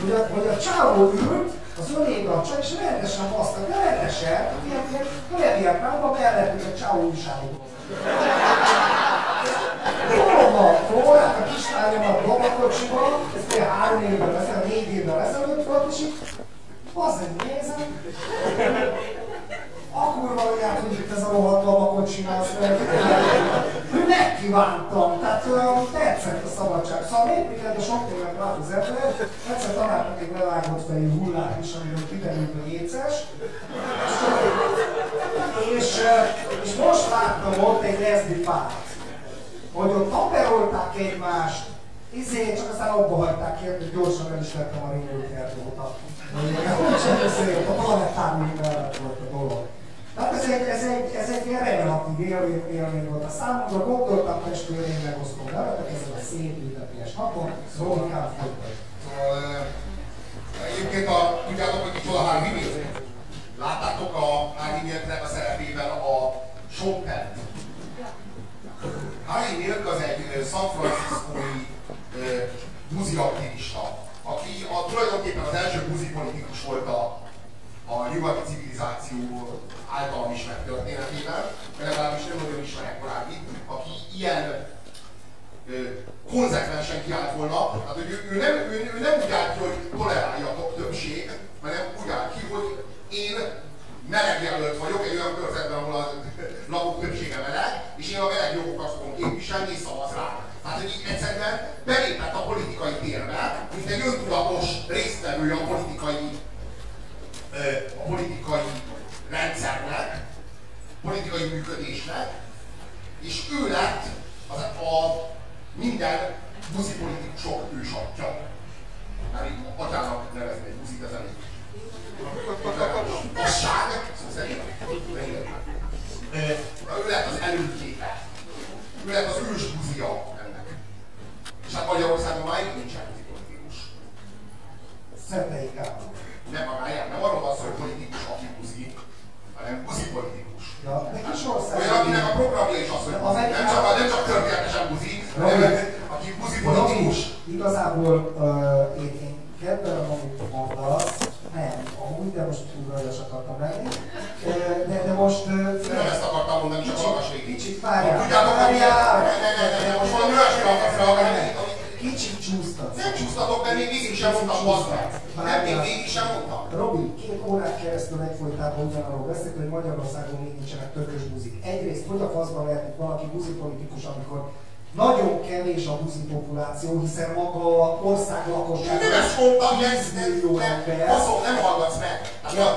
hogy a, hogy a csávó ült, az ölébe a csaj, és rendesen baszta, de rendesen, ilyen, ilyen kölediek rába mellettük a csávó újságot. Hova nézem, a kurva anyát, hogy itt ez a rohadt babakocsi, az meg. Megkívántam, tehát olyan tetszett a szabadság. Szóval mikor a sok évet lát az ember, egyszer találtak egy levágott fejű hullát is, amiről kiderült, hogy éces. És, és most láttam ott egy leszbi párt, hogy ott aperolták egymást, izé, csak aztán abba hagyták ki, hogy gyorsan el is lettem a ringőkert óta. Úgy sem beszélt, a planetárium mellett volt a dolog. Tehát ez egy, ez egy, ez egy ilyen relatív élmény, élmény volt a számomra, gondoltam testőr, én megosztom veletek ezen a szép ünnepélyes napon, szóval inkább folytatjuk. Szóval, egyébként a, tudjátok, hogy kicsoda Harvey Milk? Láttátok a Harvey Milknek a szerepében a Penn? Harvey Milk az egy San Francisco-i buzi aktivista, aki a, tulajdonképpen az első buzi politikus volt a, a nyugati civilizáció általam ismert történetében, mert legalábbis nem nagyon ismerek korábbi, aki ilyen ö, konzekvensen kiállt volna, tehát hogy ő, ő, nem, ő, ő nem úgy állt ki, hogy toleráljatok többség, hanem úgy állt ki, hogy én meleg jelölt vagyok egy olyan körzetben, ahol a lakók többsége meleg, és én a meleg jogokat fogom képviselni, és szavaz rá. Tehát, hogy így egyszerűen belépett a politikai térbe, mint egy öntudatos résztvevője a politikai, a politikai rendszernek, politikai működésnek, és ő lett az, a minden buzi politikusok ősatja. Már így atyának nevezni egy buzit, ez elég. Passág, szó szerint. Ő lett az előképe. Ő lett az ős buzia. És hát Magyarországon már nincsen buzi politikus. Szentei Gábor. Nem, nem, nem arról van szó, hogy politikus, aki buzi, hanem buzi politikus. Ja, de kis ország. Olyan, akinek a programja is az, hogy buzi. Nem Nem, még végig sem mondtam. Robi, két órát keresztül egyfolytában ugyanarról beszélt, hogy Magyarországon még nincsenek tökös buzik. Egyrészt, hogy a faszban lehet, hogy valaki buzi politikus, amikor nagyon kevés a buzi populáció, hiszen maga a ország lakosság nem ezt mondtam, nem, millió ember. Baszom, nem hallgatsz meg. Hát a,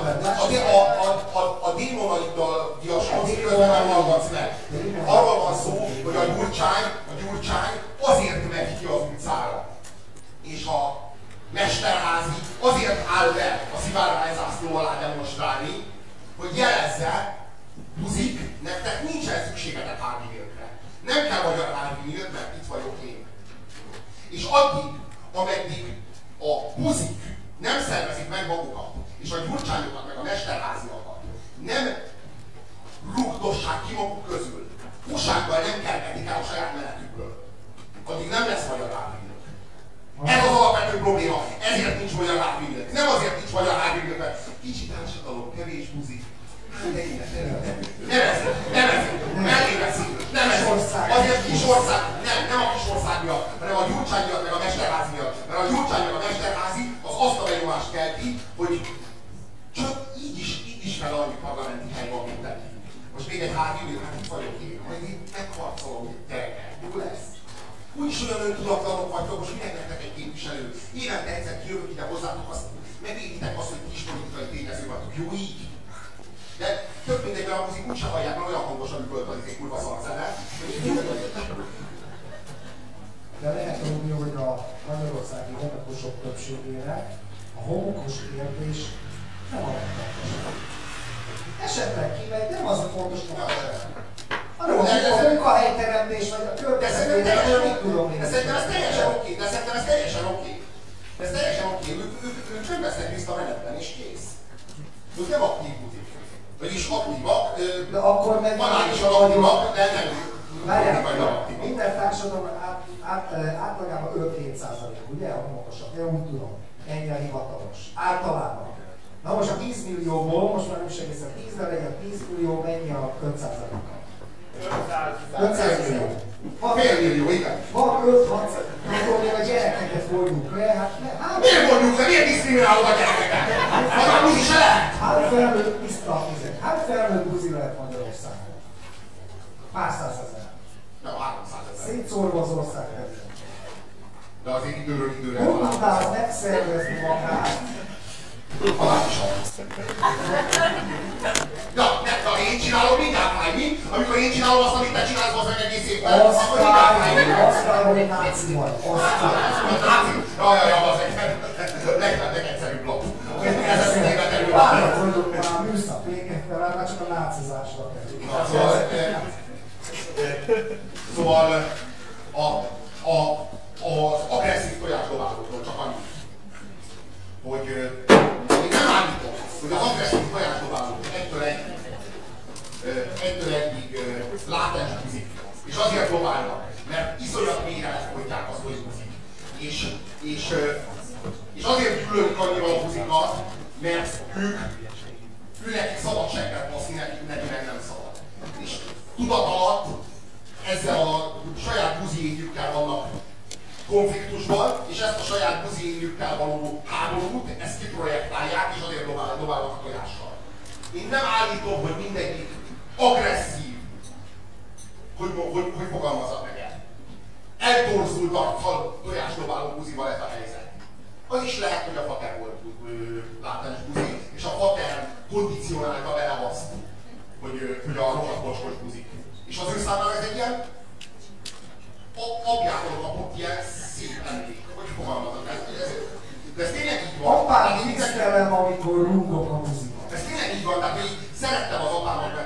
a, a, a, a démonaiddal közben nem hallgatsz meg. Arról van szó, hogy a gyurcsány, a gyurcsány mesterházi azért áll be a szivárványzászló alá demonstrálni, hogy jelezze, buzik, nektek nincsen szükségetek hárnyékre. Nem kell magyar hárnyék, mert itt vagyok én. És addig, ameddig a buzik nem szervezik meg magukat, és a gyurcsányokat, meg a mesterháziakat nem rugdossák ki maguk közül, úsággal nem kergetik el a saját menetükből, addig nem lesz magyar hárnyék. Ez az alapvető probléma. Ezért nincs magyar hárnyék. Nem azért nincs magyar hárnyék, mert kicsi társadalom, kevés buzik, nem ez, nem veszik, nem ez. Azért kis ország, nem, nem a kis ország miatt, hanem a gyurcsány miatt, meg a mesterházi miatt. Mert a gyurcsány meg a mesterházi az azt a benyomást kelti, hogy csak így is, így is fel annyi parlamenti hely van, mint. Most még egy ülő, hát itt vagyok Úgyis olyan öntudatlanok vagytok, most minek nektek egy képviselő? Évente egyszer kijövök ide hozzátok, azt megvéditek azt, hogy kis politikai tényező vagytok. Jó így? De több mindegy, mert a muzik úgyse hallják, mert olyan hangos, hogy üvöltözik egy kurva szarszene, De lehet tudni, hogy a magyarországi homokosok többségére a homokos kérdés nem a legfontosabb. Esetleg kimegy, nem az a fontos, hogy hanem a munkahelyteremtés, vagy a környezetvédelem, mit tudom én. De szerintem ez teljesen oké, de szerintem ez teljesen oké. Ez teljesen oké, ők, ők, ők nem vesznek részt a menetben, és kész. Ők nem aktív butik. Vagyis aktívak, de akkor meg banálisan aktívak, de nem Várjál, minden társadalom át, át, átlagában 5-7 százalék, ugye a homokosak, én úgy tudom, ennyi a hivatalos. Általában. Na most a 10 millióból, most már nem is egészen 10, de legyen 10 millió, mennyi a 5 százaléka? 500 millió. Fél millió, igen. Van 5 6 akkor a gyerekeket vonjuk le, hát ne, hát... Miért vonjuk le? Miért diszkriminálod a gyerekeket? Hát a buzi se lehet? Hát felnőtt, tiszta a fizet. Hát felnőtt buzi lehet Magyarországon. Pár százezer. Nem, 300 szorva az ország területe. De azért időről időre találkozom. tudnál megszervezni magát? Halálosan. Ja, de ha én csinálom, mindjárt fáj, mi? Amikor én csinálom azt, amit te csinálsz, az meg egész évben, akkor mindjárt fáj. Aztán, hogy náci vagy. Aztán. Náci. Ja, ja, ja, az egy leg- legegyszerűbb blokk. Ez az évet előbb. Várat vagyok már műszak végekkel, már csak a nácizásra kerül. Szóval, eh, szóval a, a, az agresszív tojásdobálókról csak annyi, hogy eh, én nem állítom, hogy az agresszív látens buzik. És azért dobálnak, mert iszonyat mélyre lefolytják azt, hogy buzik. És, és, és azért gyűlölik annyira a buzikat, mert ők ő neki szabad segget baszni, neki, neki meg nem szabad. És tudat alatt ezzel a saját buziéjükkel vannak konfliktusban, és ezt a saját buziéjükkel való háborút, ezt kiprojektálják, és azért dobál, dobálnak a tojással. Én nem állítom, hogy mindegyik agresszív, hogy, hogy, hogy fogalmazza meg el. Eltorzult a fal tojásdobáló buzival ez a helyzet. Az is lehet, hogy a fater volt ö, látás buzi, és a fater kondicionálta vele azt, hogy, hogy a rohadt bocskos buzik. És az ő számára ez egy ilyen apjától kapott ilyen szép emlék, hogy fogalmazok. Ez, ez, de ez tényleg így van. Apám én tisztelem, amikor rúgok a buziba. ez tényleg így van, tehát így szerettem az apámat,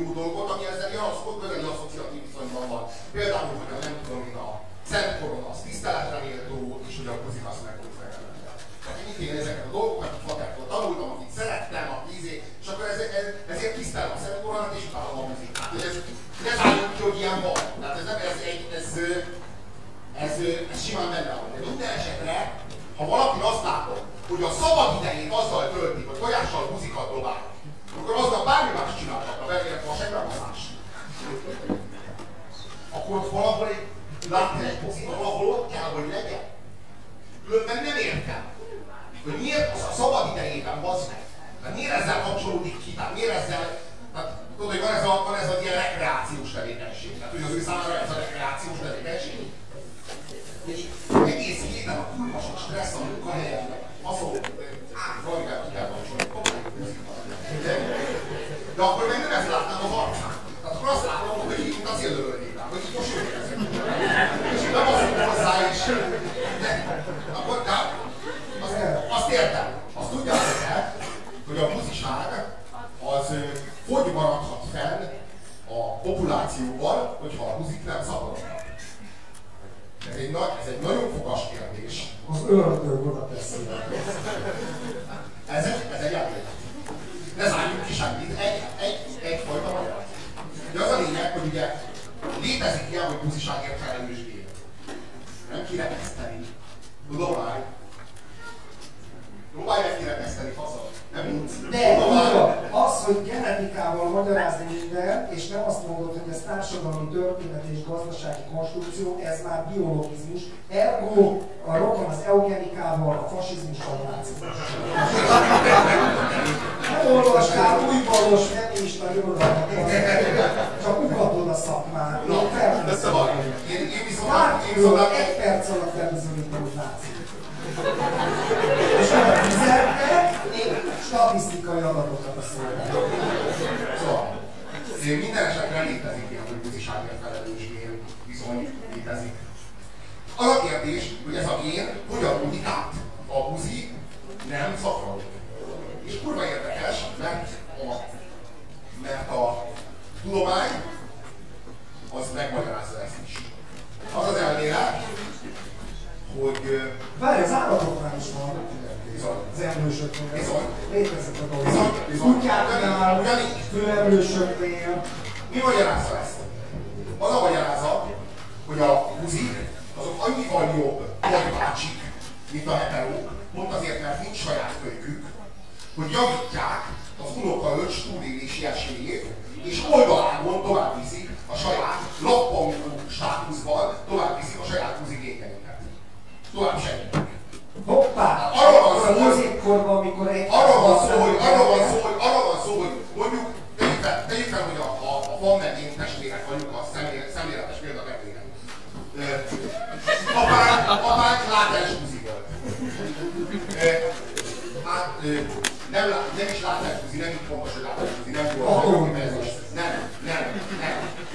jó dolgot, ami ezzel ilyen az, közeli asszociatív viszonyban van. Például, hogy a nem tudom én a Szent Korona, az tiszteletre méltó, és hogy a kozik azt meg volt felelőtte. Tehát én én ezeket a dolgokat a fatertől tanultam, akit szerettem, aki izé, és akkor ez, ez, ezért tisztelem a Szent Koronát, és utálom a muzikát. Hogy ez, ne zárjuk ki, hogy ilyen van. Tehát ez nem, ez, egy, ez, ez, ez simán benne van. De minden esetre, ha valaki azt látom, hogy a szabad idejét azzal tölti, hogy tojással buzikat dobál, akkor aznap bármi más Ott valahol egy, látni egy buzit, valahol ott kell, hogy legyen. Különben nem értem, hogy miért az a szabad idejében bazd meg. Tehát miért ezzel kapcsolódik ki? Tehát miért ezzel, tehát tudod, hogy van ez a, van ez a ilyen rekreációs tevékenység. Tehát hogy az ő számára ez a rekreációs tevékenység. Ördög oda teszi. Ez egy, ez egy játék. Ne zárjuk ki semmit. Egy, egy, egyfajta magyar. De az a lényeg, hogy ugye létezik ilyen, hogy buziságért felelős gép. Nem kirekeszteni. Tudomány. Próbálj meg kirekeszteni, faszom. Nem. De az, hogy genetikával magyarázni minden, és nem azt mondod, hogy ez társadalmi történet és gazdasági konstrukció, ez már biologizmus. Ergo a rokon az eugenikával, a fasizmussal, a nácizmussal. Nem olvastál új valós feminista irodalmat, csak ugatod a szakmát. Na, felkészülök. szóval, én, én viszont, én viszont, egy perc alatt bebizonyítom, hogy náci.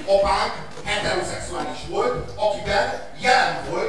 apánk heteroszexuális volt, akiben jelen volt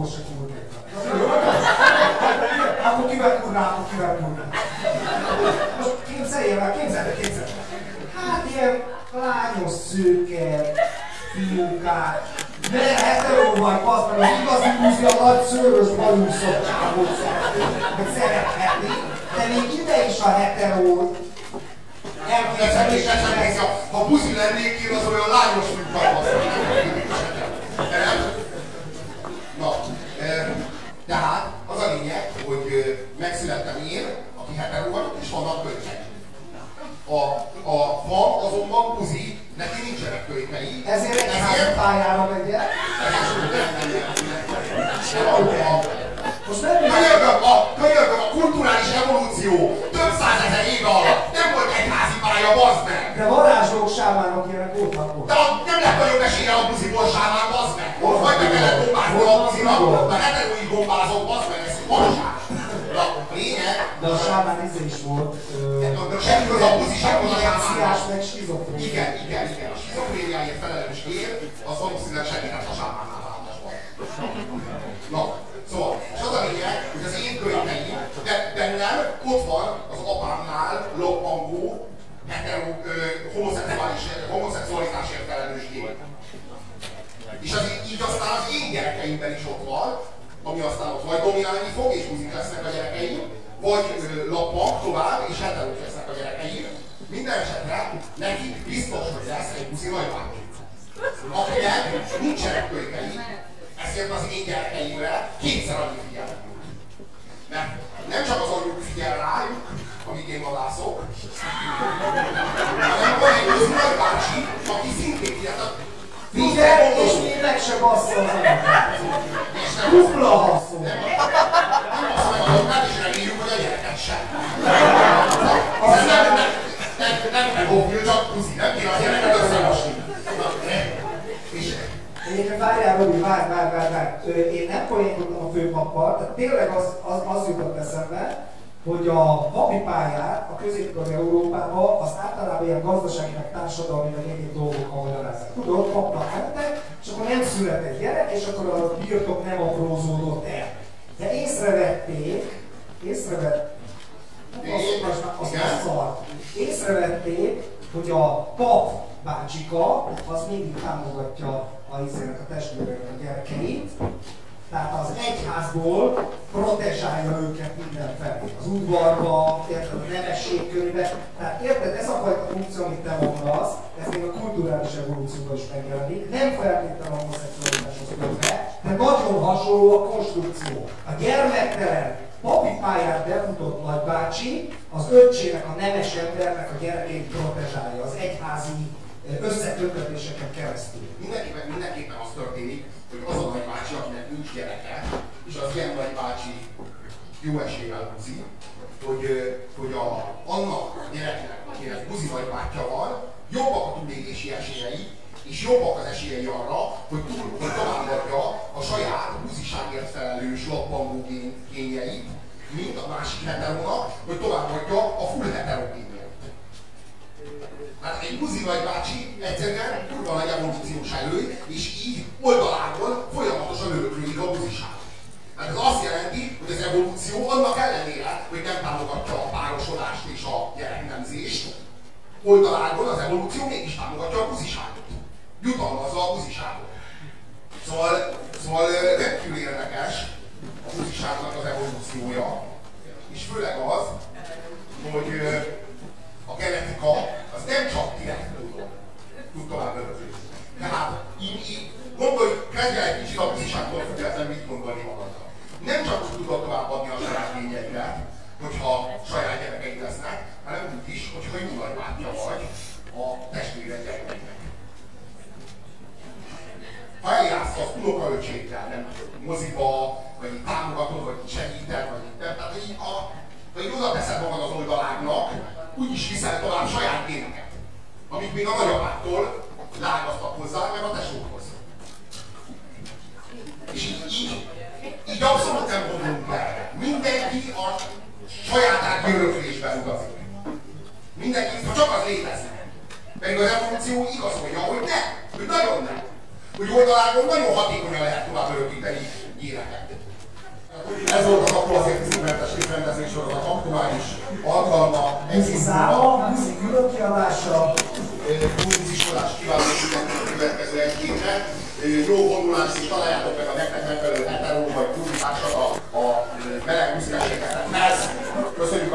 公職で権た társadalmi vagy egyéb dolgok hajlanászak. Tudod, apnak mentek, és akkor nem született gyerek, és akkor a birtok nem aprózódott el. De észrevették, észrevették, azt, az azt észrevették, hogy a pap bácsika, az mindig támogatja a izének a testvérek a gyerekeit. Tehát az egyházból gyermét protezsálja az egyházi eh, összeköttetéseken keresztül. Mindenképpen, mindenképpen az történik, hogy az a nagybácsi, akinek nincs gyereke, és az ilyen nagybácsi jó eséllyel buzi, hogy, eh, hogy a, annak a gyereknek, akinek buzi nagybátyja van, jobbak a túlélési esélyei, és jobbak az esélyei arra, hogy túl hogy továbbadja a saját buziságért felelős lappangó kényeit, mint a másik heterónak, hogy továbbadja a full heterogén Buzi vagy bácsi egyszerűen kurva nagy evolúciós előny, és így oldalából folyamatosan öröklődik a buziság. Tehát ez azt jelenti, hogy az evolúció annak ellenére, hogy nem támogatja a párosodást és a gyereknemzést, oldalából az evolúció mégis támogatja a buziságot. Jutalmazza a buziságot. Szóval, szóval rendkívül érdekes a buziságnak az evolúciója, és főleg az, hogy a genetika az nem csak direkt módon tud tovább örökölni. Tehát így, így gondolj, kezdj egy kicsit a buziságtól függetlenül mit gondolni magadnak. Nem csak úgy tudod továbbadni a saját lényeidet, hogyha saját gyerekeid lesznek, hanem úgy is, hogyha jó nagybátyja vagy a testvéred gyerekeinek. Ha eljársz az unokaöcséddel, nem moziba, vagy támogatod, vagy segíted, vagy nem, tehát így, a, ha így oda teszed magad az oldalágnak, úgy is viszel tovább saját géneket, amik még a nagyapától lágaztak hozzá, meg a tesókhoz. És így, így, így abszolút nem gondolunk le. Mindenki a saját átgyöröklésben utazik. Mindenki, ha csak az létezik. Pedig az evolúció igazolja, hogy ne, hogy nagyon nem. Hogy oldalágon nagyon hatékonyan lehet tovább örökíteni gyéreket. Ez volt az akkor az érkezőmentes évrendezés sorozat aktuális alkalma. Muzi száma, muzi különkiadása. Muzi iskolás kívánok a következő egy hétre. Jó vonulás, és találjátok meg a nektek megfelelő heteró vagy kurvásat a, a meleg muszikásért. Köszönjük!